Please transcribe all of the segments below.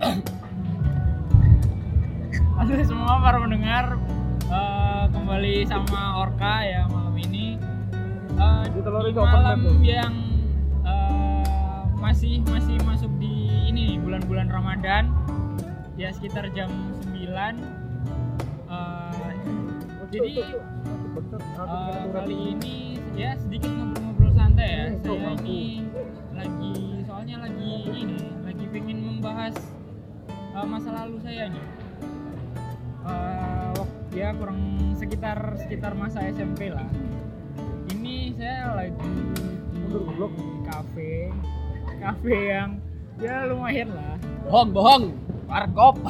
Halo semua para pendengar. Eh, kembali sama Orka ya malam ini. Open malam yang eh, masih masih masuk di ini bulan-bulan Ramadan. Ya sekitar jam 9 Eh, jadi eh, kali ini ya sedikit ngobrol-ngobrol santai ya. Hmm, saya ini lagi soalnya lagi ini lagi pengen membahas eh, masa lalu saya nih. Eh, wak- ya kurang sekitar sekitar masa SMP lah. Ini saya lagi Mundur, goblok. di kafe. Kafe yang ya lumayan lah. Bohong bohong. Warkop.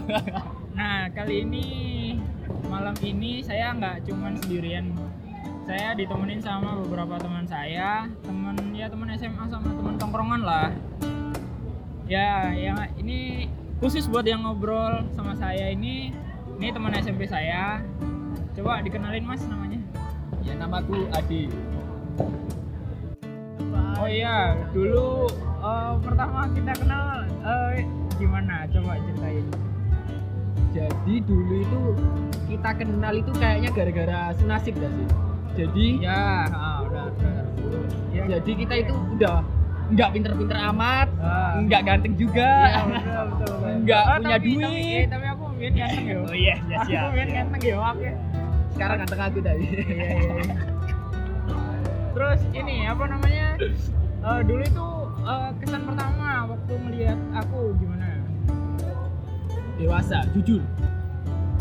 Nah, kali ini malam ini saya nggak cuman sendirian. Saya ditemenin sama beberapa teman saya, teman ya teman SMA sama teman tongkrongan lah. Ya, yang ini khusus buat yang ngobrol sama saya ini, ini teman SMP saya. Coba dikenalin Mas namanya. ya namaku Adi Oh iya, dulu eh, pertama kita kenal eh, gimana? Coba ceritain. jadi dulu itu kita kenal itu kayaknya gara-gara senasib gak sih jadi Ya, ah, udah, udah. Ya, jadi kita itu udah nggak pinter-pinter amat ah. nggak ganteng juga betul. Nggak Oh, punya tapi, duit. Tapi, eh, tapi aku mungkin ganteng ya. oh iya iya Aku siap mungkin ganteng ya, maaf ya. sekarang ganteng aku tadi Iya, iya, iya. Terus ini apa namanya? Eh, dulu itu eh, kesan pertama waktu melihat aku gimana? dewasa jujur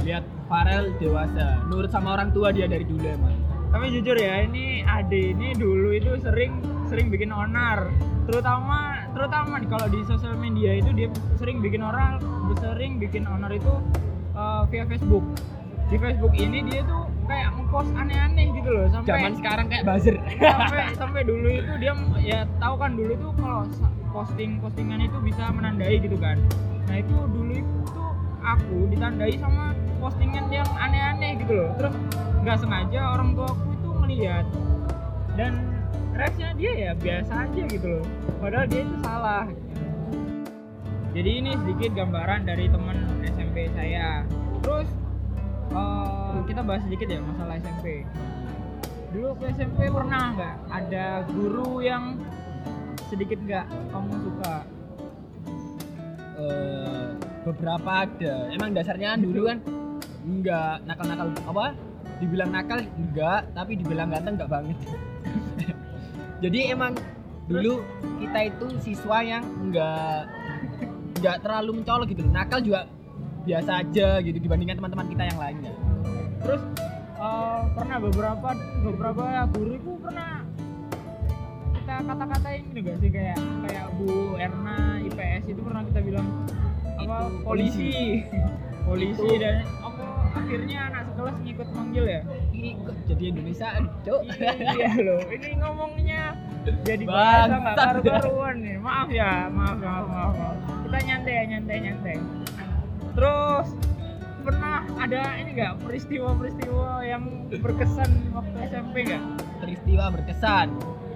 lihat Farel dewasa nurut sama orang tua dia dari dulu emang Tapi jujur ya, ini Ade ini dulu itu sering sering bikin onar. Terutama terutama kalau di sosial media itu dia sering bikin onar, sering bikin onar itu eh, via Facebook. Di Facebook ini dia tuh kayak ngepost aneh-aneh gitu loh sampai zaman sekarang kayak buzzer. sampai sampai dulu itu dia ya tahu kan dulu tuh kalau posting postingan itu bisa menandai gitu kan. Nah itu dulu itu aku ditandai sama postingan yang aneh-aneh gitu loh. Terus nggak sengaja orang tua aku itu melihat dan reaksinya dia ya biasa aja gitu loh. Padahal dia itu salah. Jadi ini sedikit gambaran dari teman SMP saya. Terus eh, kita bahas sedikit ya masalah SMP dulu ke SMP pernah nggak ada guru yang sedikit nggak kamu suka? Eh, beberapa ada. Emang dasarnya dulu kan enggak nakal-nakal apa? Dibilang nakal enggak tapi dibilang ganteng enggak banget jadi emang dulu kita itu siswa yang enggak enggak terlalu mencolok gitu nakal juga biasa aja gitu dibandingkan teman-teman kita yang lainnya. Terus eh, pernah beberapa beberapa guru itu pernah kita kata-katain gitu gak sih? Kayak kayak Bu Erna IPS itu pernah kita bilang apa polisi polisi. Itu- dan apa akhirnya anak sekelas ngikut manggil ya ini kok jadi Indonesia cok iya loh ini ngomongnya jadi bahasa nggak karu-karuan nih. Maaf ya maaf maaf maaf, maaf. kita nyantai ya nyantai nyantai. Terus pernah ada ini nggak peristiwa-peristiwa yang berkesan waktu SMP nggak? Peristiwa berkesan.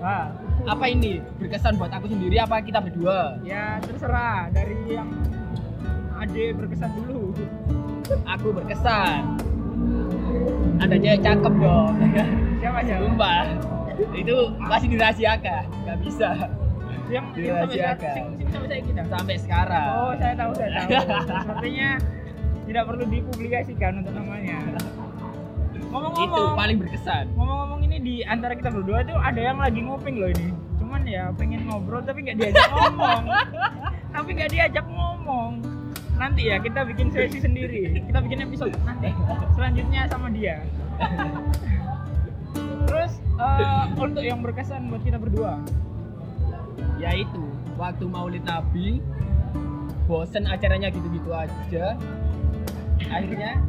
Ah apa ini? Berkesan buat aku sendiri apa kita berdua? Ya terserah. Dari yang Ade berkesan dulu. Aku berkesan ada cewek cakep dong siapa siapa sumpah itu masih dirahasiakan nggak bisa yang sampai Dirahasiakan. sing sampai saya kita sampai sekarang Oh, saya tahu, saya tahu. Sepertinya tidak perlu dipublikasikan untuk namanya. Ngomong-ngomong, itu paling berkesan ngomong-ngomong ini di antara kita berdua tuh ada yang lagi nguping loh ini. Cuman ya pengen ngobrol tapi nggak diajak ngomong. tapi nggak diajak ngomong. Nanti ya kita bikin sesi sendiri. Kita bikin episode nanti selanjutnya sama dia. Terus eh, untuk yang berkesan buat kita berdua. yaitu waktu maulid nabi bosen acaranya gitu-gitu aja akhirnya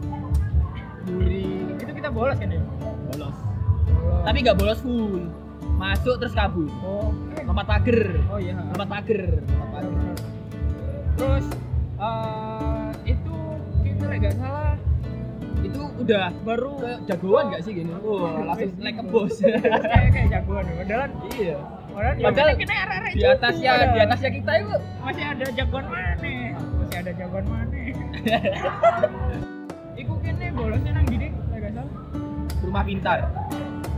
Duri Itu kita bolos kan ya? bolos tapi nggak bolos full masuk terus kabur Oh, lompat pagar oh iya. lompat pagar Terus eh, itu kita nggak salah. Itu udah baru ke jagoan nggak sih gini? Wah langsung naik ke bos kayak kayak jagoan. Ya. Padahal iya. padahal, ya Padahal kita arek-arek di atasnya di atasnya kita itu masih ada jagoan mana? Masih ya ada jawaban mana? Iku kene bolosnya nang di lek gak salah. Rumah pintar.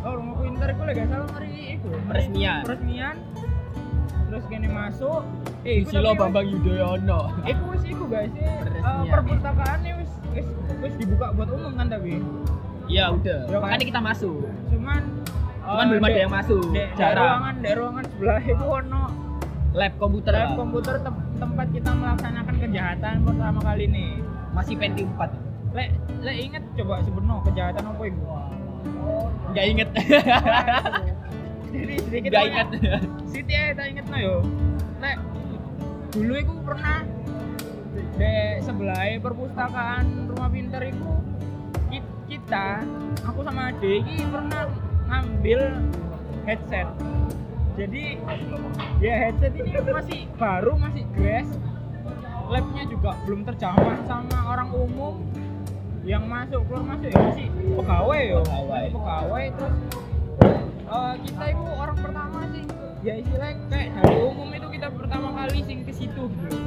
Oh rumah pintar lek gak salah mari iku. Peresmian. peresmian terus kene masuk eh iku Susilo tapi- Bambang Yudhoyono Iku wis iku guys sih. Peresmian. Uh, perpustakaannya wis wis wis dibuka buat umum kan tapi. iya udah Ya kan? makanya kita masuk Cuman cuman uh, belum ada yang masuk jarang ruangan dek ruangan sebelah itu ono lab komputer lab komputer tem- tempat kita melaksanakan kejahatan pertama kali nih. masih Pentium 4 Lek lek inget coba sebenarnya kejahatan apa itu? nggak inget Sedikit banyak. inget Siti aja tak inget no yo. Lek dulu iku pernah di sebelah perpustakaan rumah pinter itu ki- kita aku sama Ade ini pernah ngambil headset. Jadi ya headset ini masih baru masih grass. Labnya juga belum terjamah sama orang umum. Yang masuk keluar masuk ya masih pegawai yo. Pegawai terus eh, kita itu orang pertama sih. Ya istilahnya kayak dari umum itu kita pertama kali sing ke situ gitu.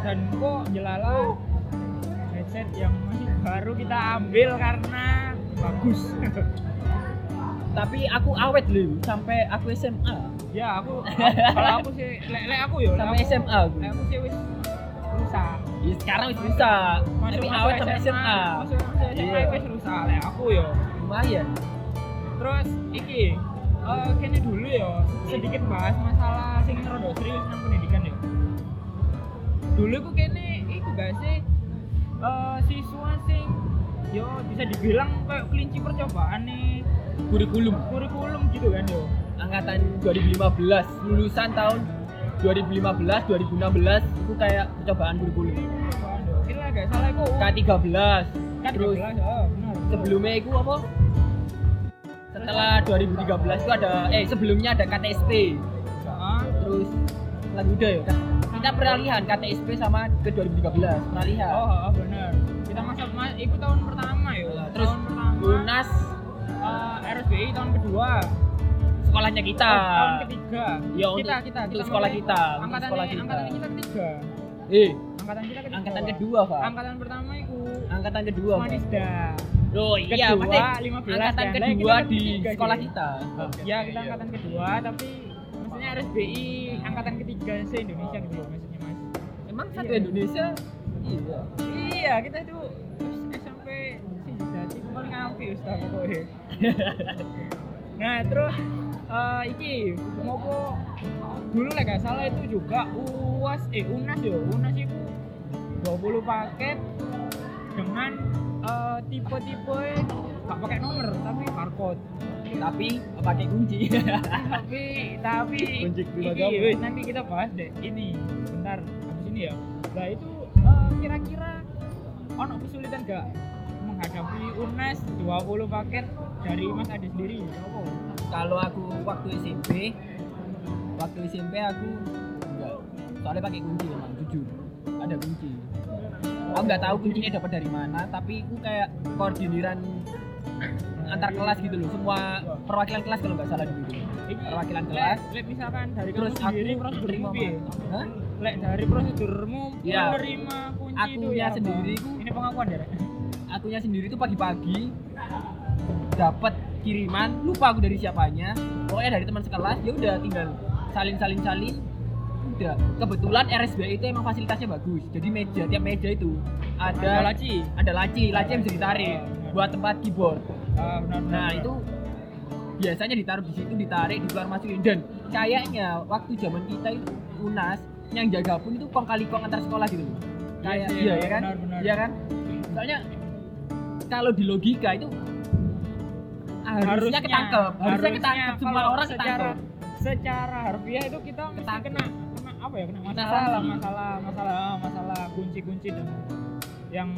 Dan kok jelala headset yang masih baru kita ambil karena bagus. Tapi aku awet loh sampai aku SMA ya aku kalau aku sih lek lek aku yo lek sampai aku- SMA aku. aku sih wis rusak. Ya, sekarang wis bisa tapi awet sampai SMA masuk masuk SMA Iya. wis rusak lek aku yo. Lumayan terus iki eh kene dulu yo sedikit bahas masalah sing rada serius nang pendidikan yo dulu ku kene iku gak sih eh siswa sing yo bisa dibilang kayak kelinci percobaan nih kurikulum. kurikulum gitu kan yo. Angkatan 2015 lulusan tahun 2015 2016 itu kayak percobaan kurikulum. Percobaan yo. Kira gak salah iku? K13 kan terus 12, oh, benar. sebelumnya itu apa setelah 2013 itu ada eh sebelumnya ada KTSP Heeh. terus lagi udah ya kita peralihan KTSP sama ke 2013 peralihan oh, oh benar kita masuk mas itu tahun pertama yo terus tahun pertama lunas. eh, RSBI tahun kedua. Sekolahnya kita. Oh, tahun ketiga. Ya, untuk- kita kita untuk kita sekolah kita, angkatan sekolah kita. angkatan kita ketiga. Eh. Angkatan kita ketiga angkatan kedua pak. Angkatan pertama itu angkatan kedua pak Manisda oh iya kedua pasti 15 angkatan dan lain kedua kita di ketiga sekolah kita. Ya kita angkatan kedua tapi maksudnya RSBI angkatan ketiga se Indonesia gitu loh maksudnya mas. Emang satu Iya. Indonesia? Iya. Iya kita itu SMP sih paling api ustaz pokoknya nah terus eh iki ngopo dulu lah gak salah itu juga uas eh unas yo. Unas itu 20 paket dengan eh, tipe-tipe gak pakai nomor tapi barcode. Tapi pakai kunci. Tapi tapi Kunci wes, nanti kita bahas deh. Ini bentar habis ini ya. Nah itu eh, kira-kira ono kesulitan gak menghadapi UNES 20 paket dari Mas Adi sendiri? Apa? kalau aku waktu SMP waktu SMP aku enggak. Soalnya pakai kunci emang jujur. Ada kunci aku nggak tahu kuncinya dapat dari mana tapi aku kayak koordiniran antar kelas gitu loh semua perwakilan kelas kalau nggak salah dulu Iki, Perwakilan kelas. lek misalkan dari terus kamu aku sendiri prosedurmu piye? Lek dari prosedurmu Iya. menerima kunci itu Akunya ya apa? sendiri ku- ini pengakuan ya akunya sendiri tuh pagi-pagi dapat kiriman lupa aku dari siapanya pokoknya dari teman sekelas ya udah tinggal salin salin salin udah kebetulan RSBI itu emang fasilitasnya bagus. Jadi meja tiap meja itu ada ada laci? Ada laci laci yang bisa ditarik buat tempat keyboard. Ah, benar, benar, nah benar. itu biasanya ditaruh di situ ditarik dikeluar masukin. Dan kayaknya waktu zaman kita itu unas yang jaga pun itu kong kali kong antar sekolah gitu loh. kayak sih, iya ya kan? benar, benar. iya kan? Soalnya kalau di logika itu harusnya ketangkep harusnya ketangkep. semua orang secara ketangkep. secara harfiah itu kita mesti Ketangkep. kena apa ya kena masalah sanksi. lah masalah masalah masalah kunci-kunci dan yang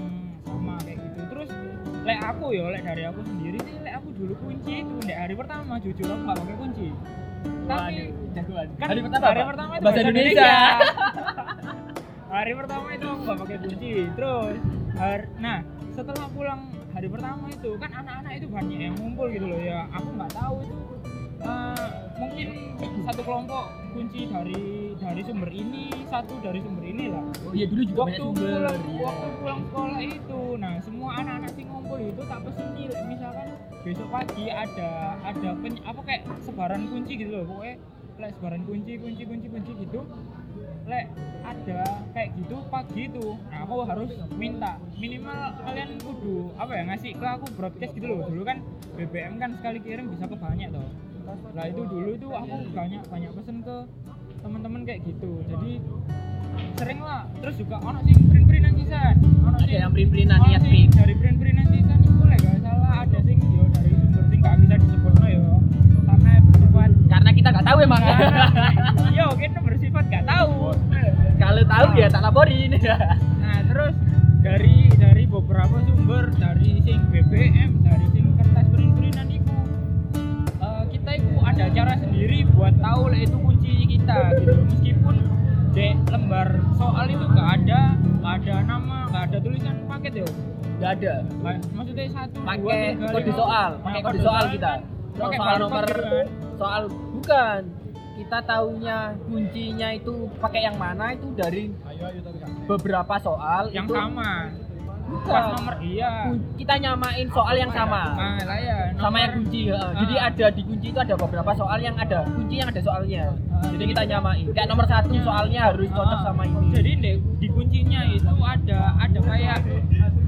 sama kayak gitu. Terus lek aku ya lek dari aku sendiri sih lek aku dulu kunci itu di hari pertama jujur aku nggak pakai kunci. Tapi jagoan. kan hari pertama hari apa? pertama itu bahasa Indonesia, hari pertama itu aku nggak pakai kunci. Terus har- nah setelah pulang hari pertama itu kan anak-anak itu banyak yang ngumpul gitu loh. Ya aku nggak tahu itu eh, mungkin satu kelompok kunci dari dari sumber ini satu dari sumber ini lah oh iya dulu juga banyak waktu sumber. pulang iya. waktu pulang sekolah itu. Nah semua anak-anak sing ngumpul itu tak pesen misalkan besok pagi ada ada pen, apa kayak sebaran kunci gitu loh. Pokoknya like, sebaran kunci kunci kunci kunci gitu lek ada kayak gitu pagi itu nah aku harus minta minimal kalian kudu apa ya ngasih ke aku broadcast gitu loh. Dulu kan BBM kan sekali kirim bisa ke banyak toh nah itu dulu itu aku banyak banyak pesen ke teman-teman kayak gitu. Jadi sering lah. Terus juga ono sing print-printan sisan. Ono ada sing yang print-printan niat print dari print-printan sisan itu lek gak salah ada sing yo dari sumber sing gak bisa disebut yo. Karena bersifat karena kita nggak tahu emang. Yo kita bersifat gak tahu. Kalau tahu ya tak laporin. Nah, terus dari paket ya. nggak ada Maksudnya satu, pakai kode soal pakai kode soal kita kan soal barcode nomor gitu kan. soal bukan kita taunya kuncinya itu pakai yang mana itu dari beberapa soal yang itu sama. Bukan. Pas nomor iya. Kita nyamain soal yang sama Ah, lah ya. sama yang kunci ya. jadi Ah. ada di kunci itu ada beberapa soal yang ada kunci yang ada soalnya Ah, jadi kita nyamain kayak nomor satu Iya. soalnya harus cocok Ah, sama ini Jadi di, di kuncinya itu ada ada kayak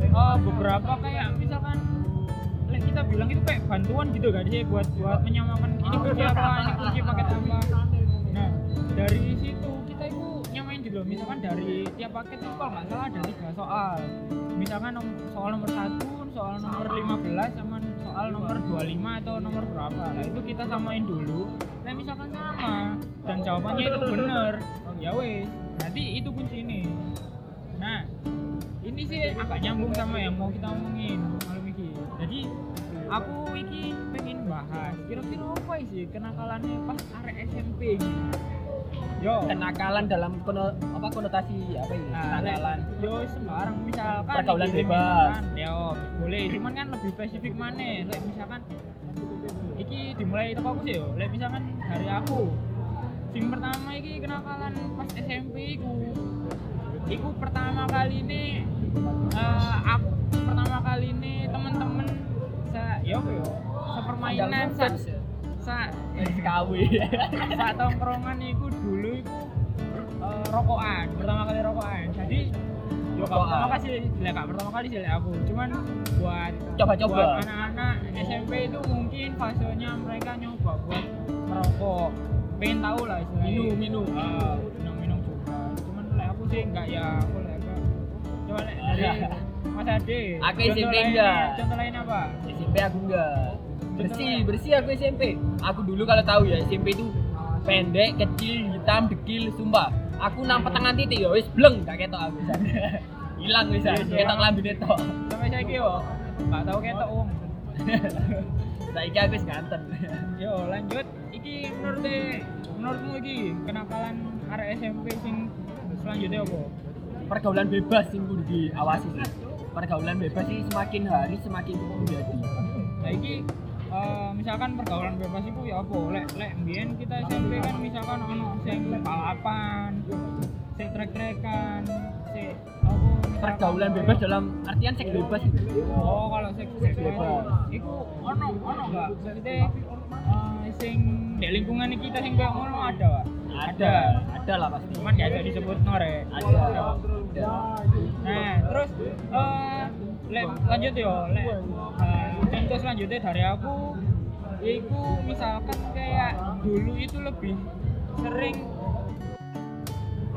eh, beberapa kayak misalkan kita bilang itu kayak bantuan gitu kan sih buat buat menyamakan ini kunci apa ini kunci paket apa. Nah dari situ gitu loh. Misalkan dari tiap paket itu kalau nggak salah ada tiga soal. Misalkan soal nomor satu, soal nomor 15 sama soal nomor 25 atau nomor berapa. Nah itu kita samain dulu. Nah misalkan sama dan jawabannya itu bener, ya wes nanti itu kunci ini. Nah ini sih agak nyambung sama yang mau kita omongin malam ini. Jadi aku iki pengen bahas kira-kira apa sih kenakalannya pas arek SMP. Yo, kenakalan dalam kono, apa konotasi apa ini? Nah, kenakalan. yo sembarang misalkan Pergaulan bebas. yo boleh cuman kan lebih spesifik mana? Lek misalkan iki dimulai itu aku sih yo. Lek misalkan dari aku sing pertama iki kenakalan pas SMP iku iku pertama kali ini eh, aku pertama kali ini temen-temen yo apa yo sepermainan sa, sa KW saat tongkrongan itu dulu itu eh, rokokan pertama kali rokokan. Jadi yo Rokokan. pertama kali gak pertama kali lah aku. Cuman buat coba-coba. buat anak-anak SMP itu mungkin fasenya mereka nyoba buat merokok. Pengen tahu lah istilahnya. Minum, minum. Ah, minum minum juga. Cuman lah aku sih enggak ya aku lah coba lah dari Mas Ade. Aku contoh SMP enggak. contoh lain apa? SMP aku enggak. Bersih bersih aku SMP aku dulu kalau tahu ya SMP itu pendek kecil hitam dekil sumpah. Aku nang petangan titik ya wis bleng gak ketok aku bisa hilang bisa Iya, iya. ketok lambi netok. Sampai saya yo nggak tahu ketok om. Saiki aku wis ganteng. Yo lanjut. Iki menurut menurutmu iki kenakalan arek SMP sing selanjutnya apa? Pergaulan bebas sing kudu diawasi sih pergaulan bebas sih semakin hari semakin menjadi. Nah iki eh, misalkan pergaulan bebas itu ya apa? Lek lek mbiyen kita SMP kan misalkan ono sing balapan sing trek-trekan sing apa pergaulan bebas dalam artian seks bebas. Itu oh kalau seks Seks bebas. iku ono ono enggak maksudnya eh, sing di lingkungan kita sing kayak ngono ada Wak? ada ada lah pasti. Cuman gak bisa disebut nore. Ada. Nah terus eh lek lanjut yo lek eh, contoh selanjutnya dari aku yaitu misalkan kayak dulu itu lebih sering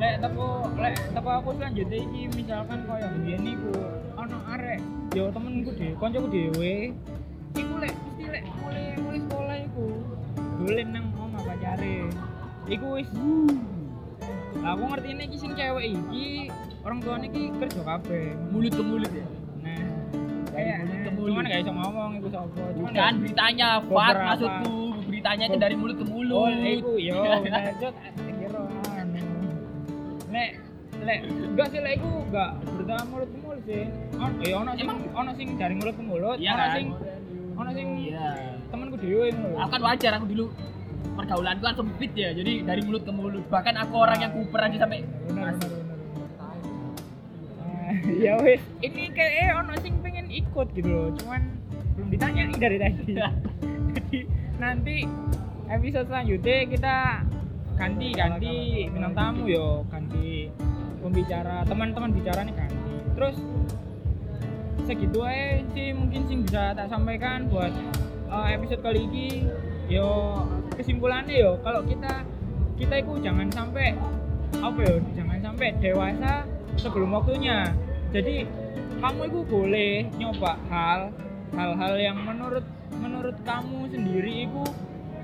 lek teko lek teko aku selanjutnya iki misalkan kaya mbiyen iku ana arek yo temenku dhewe kancaku dhewe iku lek mesti lek mulai mulai sekolah iku dolen nang omah pacare iku wis lah aku ngerti ini sing cewek iki orang tuanya iki kerja kabeh mulut ke mulut ya nah kayak mulut ke mulut. cuman gak iso ngomong iku sapa cuman bukan beritanya Fat maksudku beritanya itu dari mulut ke mulut Oh, iku yo, lanjut kira anu. Lek lek enggak sih lek iku enggak berita mulut ke mulut sih. Ono ya ono sing ono sing dari mulut ke mulut, Iya ono kan? sing ono sing iya temanku dhewe ngono. aku kan wajar aku dulu pergaulanku kan sempit ya jadi dari mulut ke mulut. Bahkan aku orang yang kuper aja sampai benar benar benar. Ah, ya wes ini kayak eh, ono sing pengen ikut gitu loh. Cuman belum ditanya dari tadi. Jadi nanti episode selanjutnya kita ganti ganti bintang tamu yo. Ganti pembicara teman-teman bicara nih ganti. Terus segitu aja sih mungkin sih bisa tak sampaikan buat uh, episode kali ini yo kesimpulannya yo kalau kita kita itu jangan sampai apa yo jangan sampai dewasa sebelum waktunya. Jadi kamu itu boleh nyoba hal hal-hal yang menurut menurut kamu sendiri itu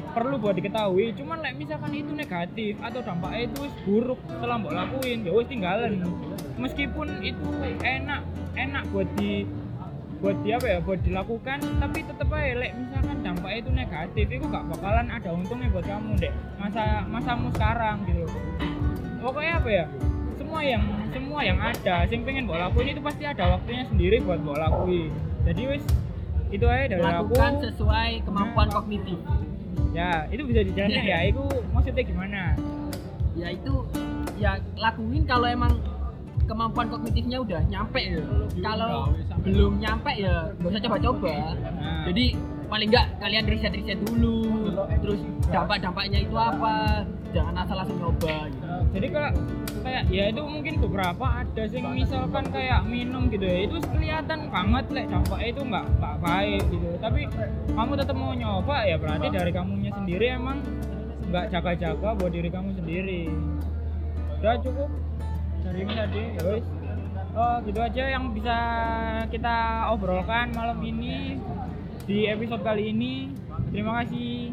perlu buat diketahui. Cuman like, misalkan itu negatif atau dampaknya itu buruk setelah mbok lakuin ya wis tinggalan. Meskipun itu enak enak buat di buat di apa ya? Buat dilakukan tapi tetep aja like, misalkan dampaknya itu negatif itu gak bakalan ada untungnya buat kamu deh masa masamu sekarang gitu pokoknya apa ya? Semua yang semua yang ada yang pengen mbok lakuin itu pasti ada waktunya sendiri buat mbok lakuin. Jadi wis itu aja dari aku. Lakukan sesuai kemampuan kognitif. Ya itu bisa dijelaskan ya. Itu maksudnya gimana? Ya itu ya lakuin kalau emang kemampuan kognitifnya udah nyampe ya. Kalau belum nyampe ya gak usah coba-coba. Nah, jadi paling enggak kalian riset-riset dulu terus dampak-dampaknya itu apa? Jangan asal langsung nyoba gitu. jadi kalau kayak ya itu mungkin beberapa ada sih misalkan kayak minum gitu ya itu kelihatan banget lek dampaknya itu nggak nggak baik gitu. Tapi kamu tetap mau nyoba ya berarti dari kamunya sendiri emang nggak jaga-jaga buat diri kamu sendiri. Udah cukup dari ini tadi ya wis. oh gitu aja yang bisa kita obrolkan malam ini di episode kali ini. Terima kasih